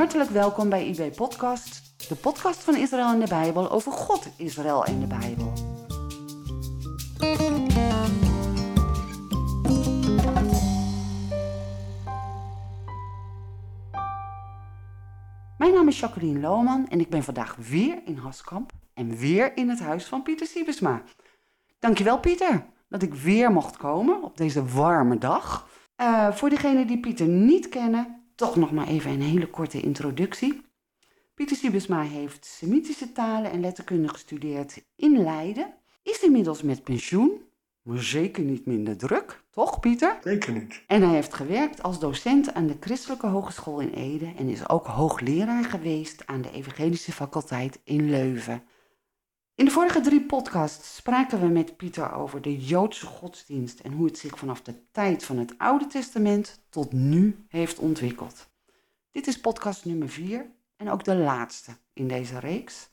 hartelijk welkom bij IB Podcast, de podcast van Israël en de Bijbel over God, Israël en de Bijbel. Mijn naam is Jacqueline Lohman en ik ben vandaag weer in Haskamp en weer in het huis van Pieter Siebesma. Dankjewel Pieter dat ik weer mocht komen op deze warme dag. Uh, voor degenen die Pieter niet kennen, toch nog maar even een hele korte introductie. Pieter Siebesma heeft Semitische talen en letterkunde gestudeerd in Leiden. Is inmiddels met pensioen, maar zeker niet minder druk, toch Pieter? Zeker niet. En hij heeft gewerkt als docent aan de Christelijke Hogeschool in Ede en is ook hoogleraar geweest aan de Evangelische Faculteit in Leuven. In de vorige drie podcasts spraken we met Pieter over de Joodse godsdienst en hoe het zich vanaf de tijd van het Oude Testament tot nu heeft ontwikkeld. Dit is podcast nummer vier en ook de laatste in deze reeks.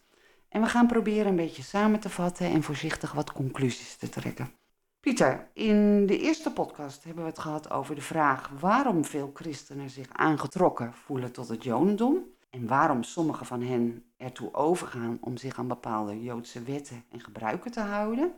En we gaan proberen een beetje samen te vatten en voorzichtig wat conclusies te trekken. Pieter, in de eerste podcast hebben we het gehad over de vraag waarom veel christenen zich aangetrokken voelen tot het Jodendom en waarom sommigen van hen ertoe overgaan om zich aan bepaalde Joodse wetten en gebruiken te houden.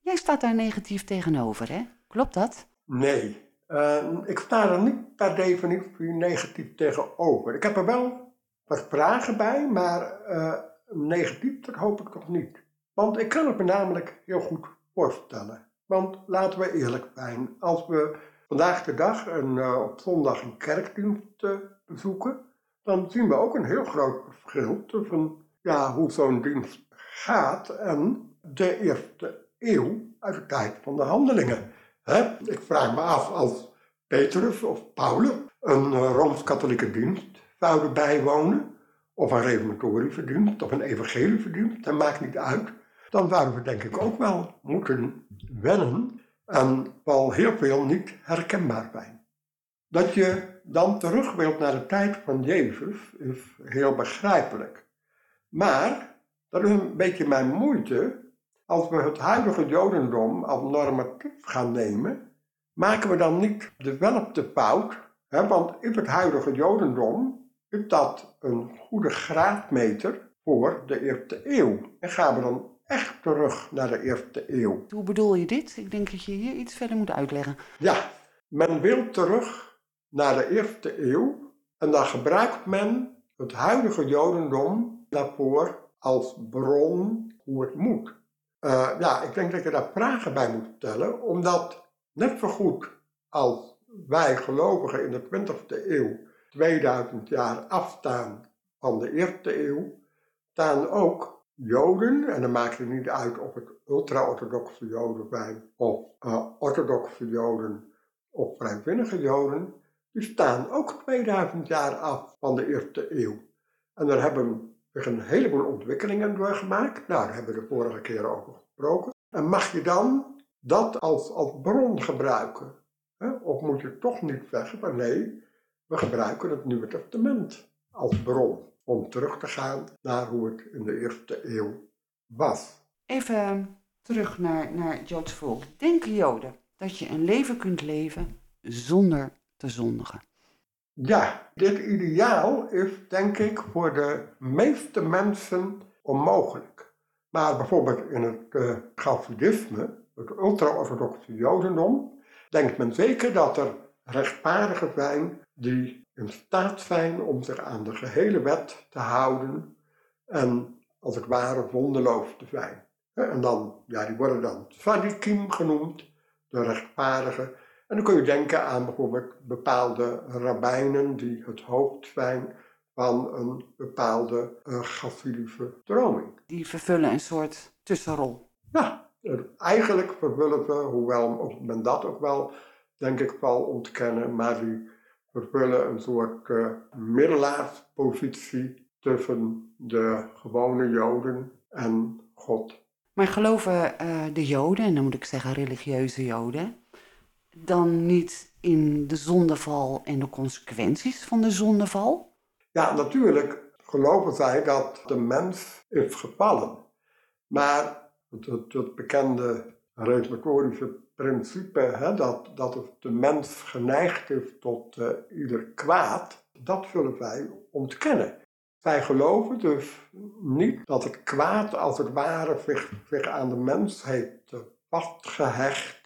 Jij staat daar negatief tegenover, hè? Klopt dat? Nee, uh, ik sta er niet per definitie negatief tegenover. Ik heb er wel wat vragen bij, maar uh, negatief, dat hoop ik toch niet. Want ik kan het me namelijk heel goed voorstellen. Want laten we eerlijk zijn, als we vandaag de dag een, uh, op zondag een kerkdienst bezoeken, dan zien we ook een heel groot verschil tussen ja, hoe zo'n dienst gaat en de eerste eeuw uit de tijd van de handelingen. Ik vraag me af als Petrus of Paulus een eh, Rooms-Katholieke dienst zouden bijwonen, of een reformatorische dienst, of een evangelische dienst, dat maakt niet uit. Dan zouden we denk ik ook wel moeten wennen en wel heel veel niet herkenbaar zijn. Dat je dan terug wilt naar de tijd van Jezus is heel begrijpelijk. Maar dat is een beetje mijn moeite. Als we het huidige Jodendom als normatief gaan nemen, maken we dan niet dezelfde fout. Hè? Want in het huidige Jodendom is dat een goede graadmeter voor de eerste eeuw. En gaan we dan echt terug naar de eerste eeuw. Hoe bedoel je dit? Ik denk dat je hier iets verder moet uitleggen. Ja, men wil terug naar de eerste eeuw en dan gebruikt men het huidige Jodendom daarvoor als bron hoe het moet. Uh, ja, ik denk dat je daar vragen bij moet stellen, omdat net zo goed als wij gelovigen in de 20e eeuw 2000 jaar afstaan van de eerste eeuw, staan ook Joden, en dan maakt het niet uit of het ultra-orthodoxe Joden zijn of uh, orthodoxe Joden of vrijwillige Joden, die staan ook 2000 jaar af van de eerste eeuw. En daar hebben we een heleboel ontwikkelingen doorgemaakt. Nou, daar hebben we de vorige keer over gesproken. En mag je dan dat als, als bron gebruiken? Of moet je toch niet zeggen van nee, we gebruiken het Nieuwe Testament als bron. Om terug te gaan naar hoe het in de eerste eeuw was. Even terug naar, naar Joods volk. Denken Joden dat je een leven kunt leven zonder te zondigen. Ja, dit ideaal is denk ik voor de meeste mensen onmogelijk. Maar bijvoorbeeld in het uh, het ultra-orthodoxe Jodendom, denkt men zeker dat er rechtvaardigen zijn die in staat zijn om zich aan de gehele wet te houden en als het ware zondeloos te zijn. En dan, ja, die worden dan tzadikim genoemd, de rechtvaardigen. En dan kun je denken aan bijvoorbeeld bepaalde rabbijnen die het hoofd zijn van een bepaalde uh, stroming. Die vervullen een soort tussenrol. Ja, eigenlijk vervullen ze, hoewel men dat ook wel, denk ik, wel ontkennen, maar die vervullen een soort uh, middelaarspositie tussen de gewone Joden en God. Maar geloven uh, de Joden, en dan moet ik zeggen religieuze Joden, dan niet in de zondeval en de consequenties van de zondeval? Ja, natuurlijk geloven zij dat de mens is gevallen. Maar het, het, bekende reformatorische principe dat, dat de mens geneigd is tot uh, ieder kwaad, dat zullen wij ontkennen. Wij geloven dus niet dat het kwaad als het ware zich, zich aan de mens heeft uh, vastgehecht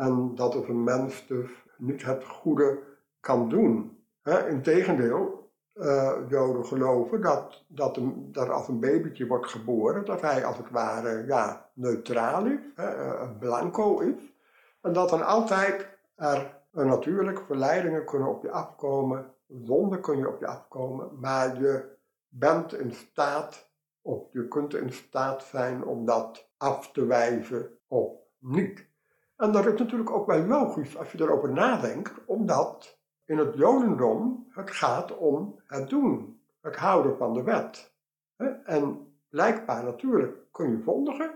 en dat een mens dus niet het goede kan doen. Integendeel, uh, Joden geloven dat, dat, een, als een babytje wordt geboren, dat hij als het ware ja, neutraal is, hè, blanco is. En dat dan altijd er natuurlijk verleidingen kunnen op je afkomen, zonden kun je op je afkomen, maar je bent in staat, of je kunt in staat zijn om dat af te wijzen of niet. En dat is natuurlijk ook wel logisch als je erover nadenkt, omdat in het Jodendom het gaat om het doen, het houden van de wet. En blijkbaar natuurlijk kun je vondigen,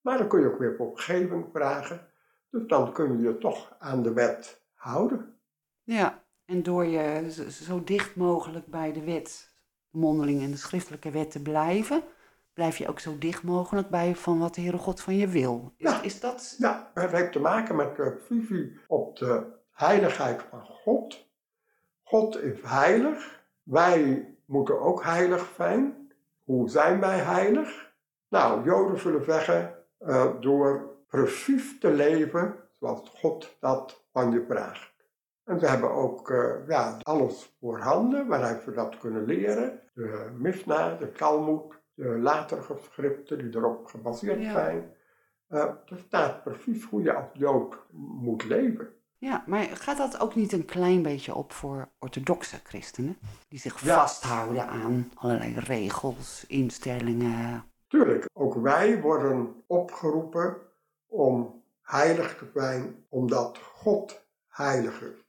maar dan kun je ook weer vergeving vragen. Dus dan kun je je toch aan de wet houden. Ja, en door je zo dicht mogelijk bij de wet, de mondeling en de schriftelijke wet te blijven, blijf je ook zo dicht mogelijk bij van wat de Heere God van je wil. Is, ja, is dat... ja, het heeft te maken met de visie op de heiligheid van God. God is heilig. Wij moeten ook heilig zijn. Hoe zijn wij heilig? Nou, Joden zullen zeggen uh, door precies te leven zoals God dat van je vraagt. En we hebben ook uh, ja, alles voorhanden waaruit we dat kunnen leren. De Misna, de Talmud, de latere geschriften die erop gebaseerd zijn. Uh, er staat precies hoe je als Jood moet leven. Ja, maar gaat dat ook niet een klein beetje op voor orthodoxe christenen? Die zich vasthouden aan allerlei regels, instellingen. Tuurlijk, ook wij worden opgeroepen om heilig te zijn, omdat God heilig is.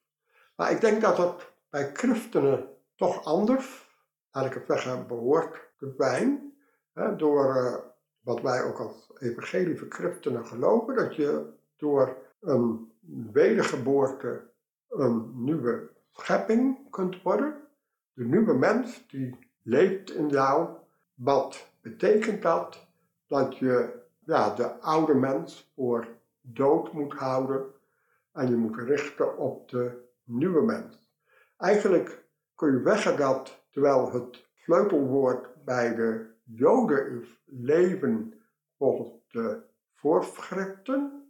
Maar ik denk dat dat bij christenen toch anders, laat ik het zeggen, behoort te zijn. Door uh, wat wij ook als evangelische christenen geloven, dat je door een wedergeboorte een nieuwe schepping kunt worden. De nieuwe mens die leeft in jou. Wat betekent dat? Dat je ja, de oude mens voor dood moet houden en je moet richten op de nieuwe mens. Eigenlijk kun je zeggen dat terwijl het sleutelwoord bij de Joden leven volgens de voorschriften,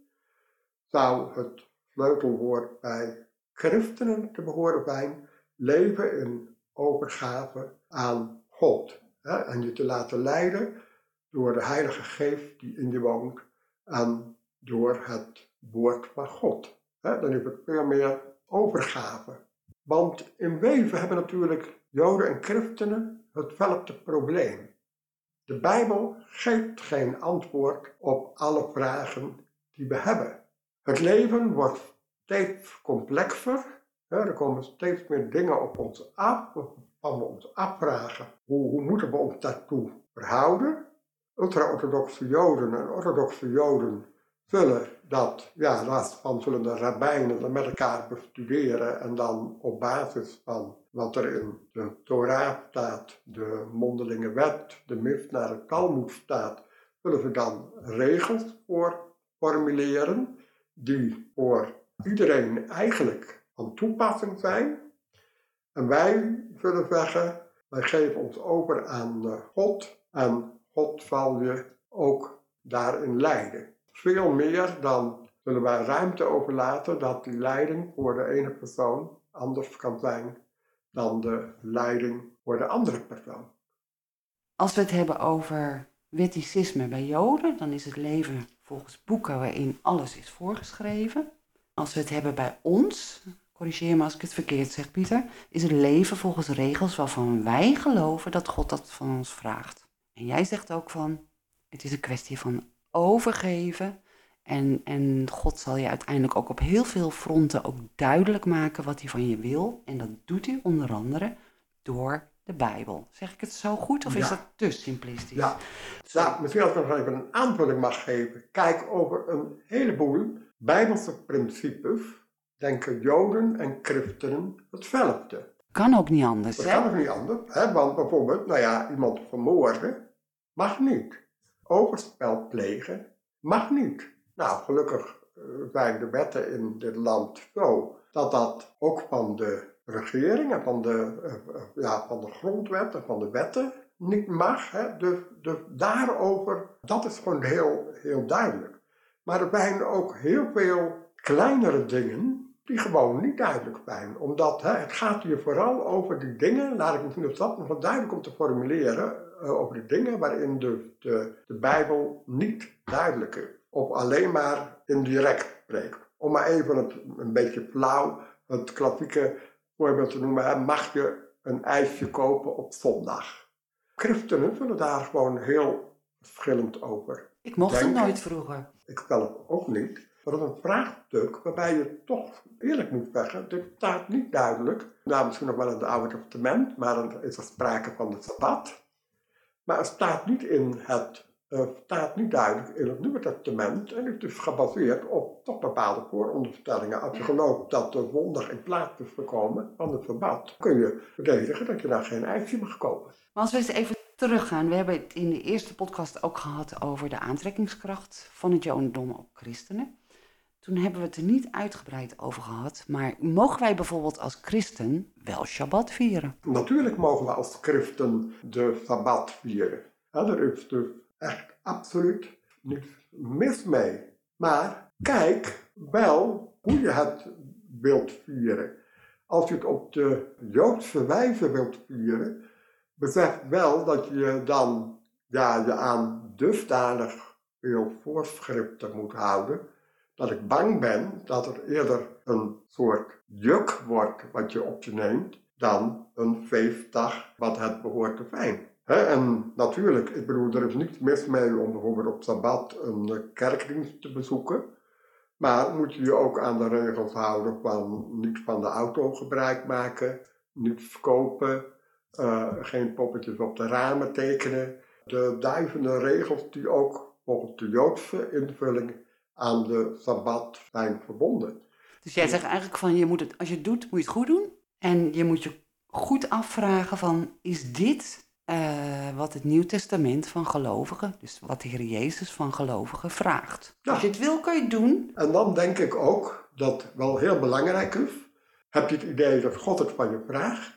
zou het sleutelwoord bij christenen te behoren zijn, leven in overgave aan God. Hè, en je te laten leiden door de Heilige Geest die in je woont en door het woord van God. Hè, dan is het veel meer overgave. Want in wezen hebben natuurlijk Joden en christenen hetzelfde probleem. De Bijbel geeft geen antwoord op alle vragen die we hebben. Het leven wordt steeds complexer. er komen steeds meer dingen op ons af, waarvan we ons afvragen hoe, hoe moeten we ons daartoe verhouden. Ultra-orthodoxe Joden en orthodoxe Joden zullen dat, ja, daarvan zullen de rabbijnen met elkaar bestuderen en dan op basis van wat er in de Torah staat, de mondelinge wet, de Mishnah, de Talmud staat, zullen ze dan regels voor formuleren die voor iedereen eigenlijk van toepassing zijn. En wij zullen zeggen, wij geven ons over aan eh, God en God zal je ook daarin leiden. Veel meer dan zullen wij ruimte overlaten dat die leiding voor de ene persoon anders kan zijn dan de leiding voor de andere persoon. Als we het hebben over wetticisme bij Joden, dan is het leven volgens boeken waarin alles is voorgeschreven. Als we het hebben bij ons, corrigeer me als ik het verkeerd zeg Pieter, is het leven volgens regels waarvan wij geloven dat God dat van ons vraagt. En jij zegt ook van, het is een kwestie van overgeven en, en God zal je uiteindelijk ook op heel veel fronten ook duidelijk maken wat hij van je wil. En dat doet hij onder andere door de Bijbel. Zeg ik het zo goed of is dat te simplistisch? Ja, nou, misschien als ik nog even een aanvulling mag geven. Kijk, over een heleboel Bijbelse principes denken Joden en christenen hetzelfde. Kan ook niet anders, Dat hè? kan ook niet anders, hè? want bijvoorbeeld, nou ja, iemand vermoorden mag niet. Overspel plegen mag niet. Nou, gelukkig eh, zijn de wetten in dit land zo dat dat ook van de regering en van de, eh, eh, ja, van de grondwet en van de wetten niet mag. Hè. Dus, daarover, dat is gewoon heel, heel duidelijk. Maar er zijn ook heel veel kleinere dingen die gewoon niet duidelijk zijn. Omdat hè, het gaat hier vooral over die dingen, laat ik misschien dat nog wat duidelijk om te formuleren, over die dingen waarin de, de, de Bijbel niet duidelijk is. Of alleen maar indirect spreekt. Om maar even het, een beetje flauw, het klassieke voorbeeld te noemen, hè, mag je een ijsje kopen op zondag. Christenen zullen daar gewoon heel verschillend over. Ik mocht het nooit vroeger. Ik zelf ook niet. Maar dat is een vraagstuk waarbij je toch eerlijk moet zeggen, dit staat niet duidelijk. Nou, misschien nog wel in het Oude Testament, maar dan is er sprake van de Sabbat. Maar het staat niet in het staat niet duidelijk in het Nieuwe Testament en het is gebaseerd op toch bepaalde vooronderstellingen. Als je gelooft dat de wonder in plaats is gekomen van het verbad, kun je verdedigen dat je daar geen ijsje mag kopen. Maar als we eens even teruggaan, we hebben het in de eerste podcast ook gehad over de aantrekkingskracht van het Jodendom op christenen. Toen hebben we het er niet uitgebreid over gehad, maar mogen wij bijvoorbeeld als christen wel Shabbat vieren? Natuurlijk mogen we als christen de Sabbat vieren. Ja, er is dus echt absoluut niets mis mee. Maar kijk wel hoe je het wilt vieren. Als je het op de Joodse wijze wilt vieren, besef wel dat je dan ja, je aan dusdanig veel voorschriften moet houden, dat ik bang ben dat er eerder een soort juk wordt wat je op je neemt, dan een feestdag wat het behoort te zijn en natuurlijk, ik bedoel, er is niets mis mee om bijvoorbeeld op Sabbat een eh, kerkdienst te bezoeken. Maar moet je je ook aan de regels houden van niet van de auto gebruik maken, niet verkopen, uh, geen poppetjes op de ramen tekenen. De duizenden regels die ook volgens de Joodse invulling aan de Sabbat zijn verbonden. Dus jij zegt eigenlijk van, je moet het, als je het doet, moet je het goed doen. En je moet je goed afvragen van, is dit uh, wat het Nieuw Testament van gelovigen, dus wat de Heer Jezus van gelovigen vraagt. Als je het wil, kan je het doen. En dan denk ik ook dat wel heel belangrijk is. Heb je het idee dat God het van je vraagt?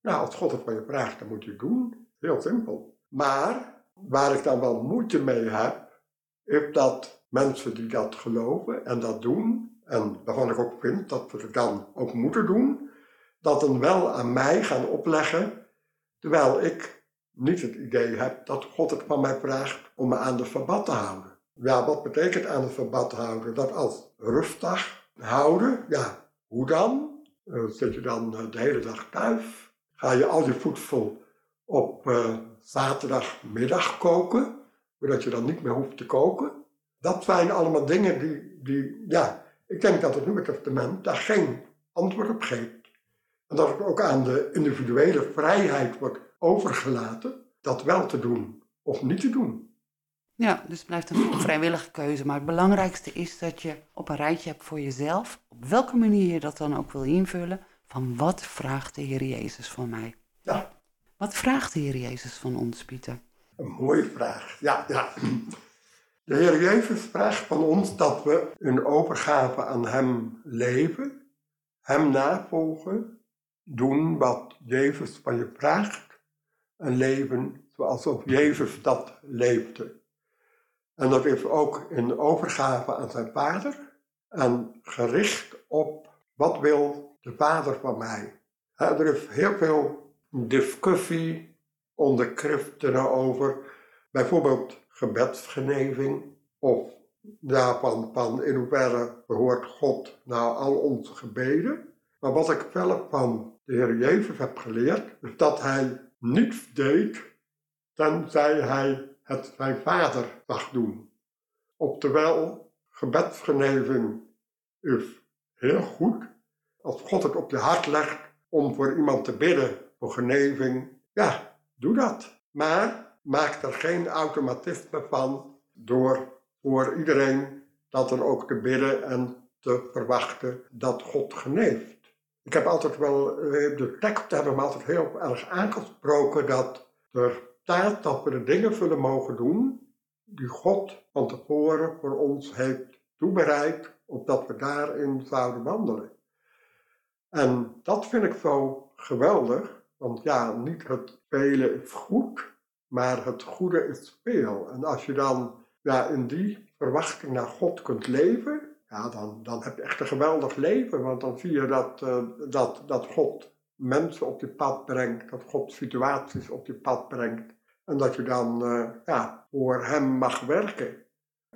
Nou, als God het van je vraagt, dan moet je het doen. Heel simpel. Maar waar ik dan wel moeite mee heb, is dat mensen die dat geloven en dat doen, en waarvan ik ook vind dat we het dan ook moeten doen, dat dan wel aan mij gaan opleggen, terwijl ik niet het idee heb dat God het van mij vraagt om me aan de Sabbat te houden. Ja, wat betekent aan de Sabbat houden? Dat als rustdag houden, ja, hoe dan? Uh, zit je dan uh, de hele dag thuis? Ga je al je voedsel op uh, zaterdagmiddag koken, zodat je dan niet meer hoeft te koken? Dat zijn allemaal dingen die, die ja, ik denk dat het Nieuwe Testament daar geen antwoord op geeft. En dat het ook aan de individuele vrijheid wordt overgelaten dat wel te doen of niet te doen. Ja, dus het blijft een vrijwillige keuze. Maar het belangrijkste is dat je op een rijtje hebt voor jezelf, op welke manier je dat dan ook wil invullen, van wat vraagt de Heer Jezus van mij? Ja. Wat vraagt de Heer Jezus van ons, Pieter? Een mooie vraag. Ja, ja. De Heer Jezus vraagt van ons dat we een overgave aan Hem leven, Hem navolgen doen wat Jezus van je vraagt en leven zoals ook Jezus dat leefde. En dat is ook in overgave aan zijn vader en gericht op wat wil de vader van mij. er is heel veel discussie onder christenen over bijvoorbeeld gebedsgeneving of daarvan van in hoeverre behoort God nou al onze gebeden. Maar wat ik zelf van de Heer Jezus heb geleerd, is dat hij niets deed tenzij hij het zijn vader zag doen. Oftewel, gebedsgeneving is heel goed. Als God het op je hart legt om voor iemand te bidden voor geneving, ja, doe dat. Maar maak er geen automatisme van door voor iedereen dat dan ook te bidden en te verwachten dat God geneeft. Ik heb altijd wel, eh, de tekst hebben me altijd heel erg aangesproken dat er staat dat we de dingen zullen mogen doen die God van tevoren voor ons heeft toebereid opdat we daarin zouden wandelen. En dat vind ik zo geweldig, want ja, niet het vele is goed, maar het goede is veel. En als je dan ja, in die verwachting naar God kunt leven, ja, dan, dan heb je echt een geweldig leven. Want dan zie je dat, uh, dat, dat God mensen op je pad brengt, dat God situaties op je pad brengt. En dat je dan uh, ja, voor Hem mag werken.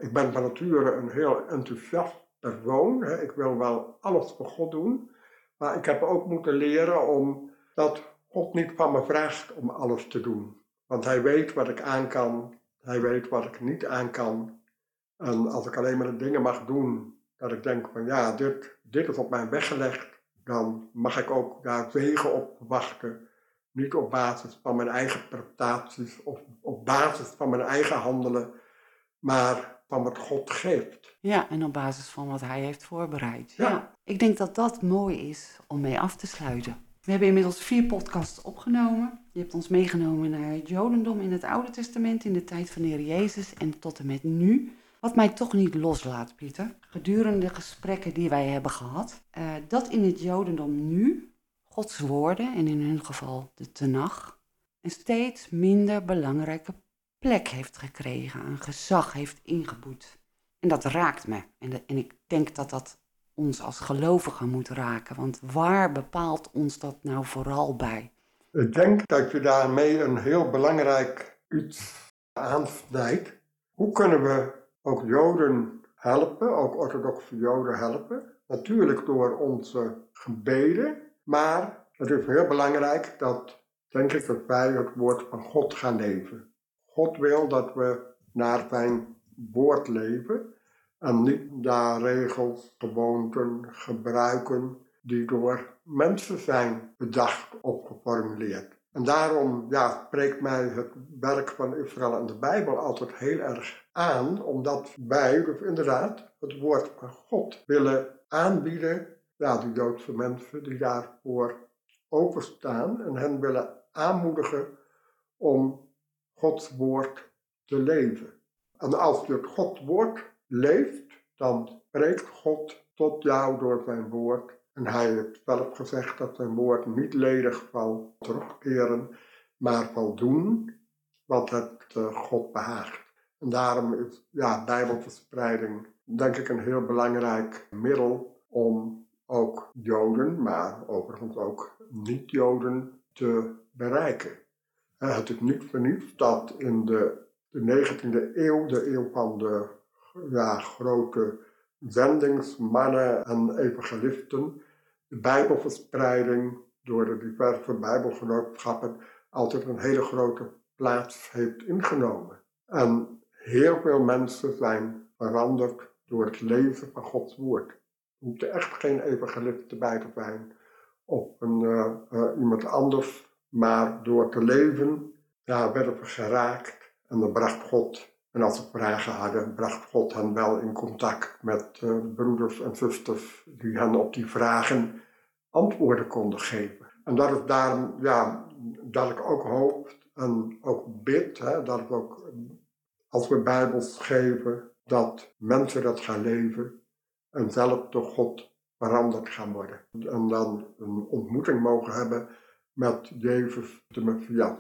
Ik ben van nature een heel enthousiast persoon. Hè. Ik wil wel alles voor God doen. Maar ik heb ook moeten leren om dat God niet van me vraagt om alles te doen. Want Hij weet wat ik aan kan. Hij weet wat ik niet aan kan. En als ik alleen maar de dingen mag doen, dat ik denk van ja, dit, dit is op mij weggelegd, dan mag ik ook daar wegen op wachten. Niet op basis van mijn eigen prestaties of op basis van mijn eigen handelen, maar van wat God geeft. Ja, en op basis van wat Hij heeft voorbereid. Ja. ja. Ik denk dat dat mooi is om mee af te sluiten. We hebben inmiddels vier podcasts opgenomen. Je hebt ons meegenomen naar het Jodendom in het Oude Testament in de tijd van de Heer Jezus en tot en met nu. Wat mij toch niet loslaat, Pieter, gedurende de gesprekken die wij hebben gehad, uh, dat in het Jodendom nu Gods woorden, en in hun geval de Tenach, een steeds minder belangrijke plek heeft gekregen, een gezag heeft ingeboet. En dat raakt me. En, en ik denk dat dat ons als gelovigen moet raken. Want waar bepaalt ons dat nou vooral bij? Ik denk dat je daarmee een heel belangrijk iets aansnijdt. Hoe kunnen we ook Joden helpen, ook orthodoxe Joden helpen? Natuurlijk door onze gebeden, maar het is heel belangrijk dat, denk ik, dat wij het woord van God gaan leven. God wil dat we naar zijn woord leven en niet naar regels, gewoonten, gebruiken die door mensen zijn bedacht of geformuleerd. En daarom ja, spreekt mij het werk van Israël en de Bijbel altijd heel erg aan, omdat wij dus inderdaad het woord van God willen aanbieden, ja, die Joodse mensen die daarvoor openstaan en hen willen aanmoedigen om Gods woord te leven. En als je het Gods woord leeft, dan spreekt God tot jou door zijn woord. En hij heeft zelf gezegd dat zijn woord niet ledig zal terugkeren, maar zal doen wat het uh, God behaagt. En daarom is ja, bijbelverspreiding denk ik een heel belangrijk middel om ook Joden, maar overigens ook niet-Joden te bereiken. Het is niet niets dat in de, de 19e eeuw, de eeuw van de ja, grote zendingsmannen en evangelisten, de Bijbelverspreiding door de diverse Bijbelgenootschappen altijd een hele grote plaats heeft ingenomen. En heel veel mensen zijn veranderd door het lezen van Gods woord. Er hoeft echt geen evangelist bij te zijn of een, uh, uh, iemand anders, maar door te leven ja, werden we geraakt en dan bracht God en als ze vragen hadden, bracht God hen wel in contact met uh, broeders en zusters die hen op die vragen antwoorden konden geven. En dat is daarom, ja, dat ik ook hoop en ook bid, hè, dat ook, als we Bijbels geven, dat mensen dat gaan leven en zelf door God veranderd gaan worden. En dan een ontmoeting mogen hebben met Jezus de Messias.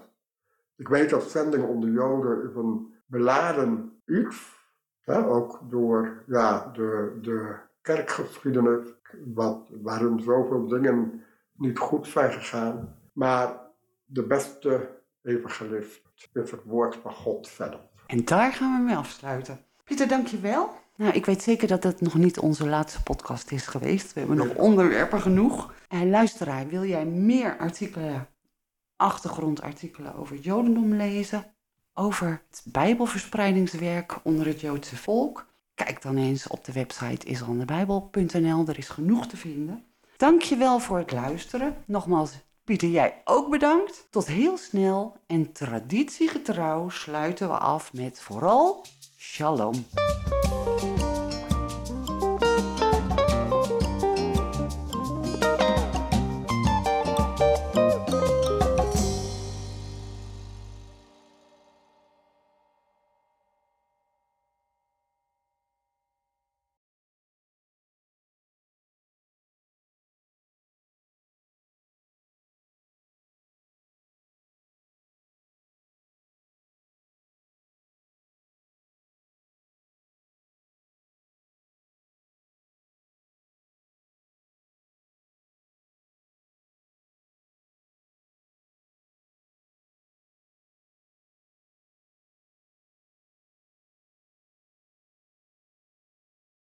Ik weet dat zending onder Joden is een beladen iets, hè, ook door ja, de, de kerkgeschiedenis, wat, waarin zoveel dingen niet goed zijn gegaan. Maar de beste evangelist is het woord van God zelf. En daar gaan we mee afsluiten. Pieter, dankjewel. Nou, ik weet zeker dat het nog niet onze laatste podcast is geweest. We hebben nog onderwerpen genoeg. En luisteraar, wil jij meer artikelen, achtergrondartikelen over Jodendom lezen? Over het Bijbelverspreidingswerk onder het Joodse volk. Kijk dan eens op de website islandebijbel.nl, er is genoeg te vinden. Dankjewel voor het luisteren. Nogmaals, Pieter, jij ook bedankt. Tot heel snel en traditiegetrouw sluiten we af met vooral shalom.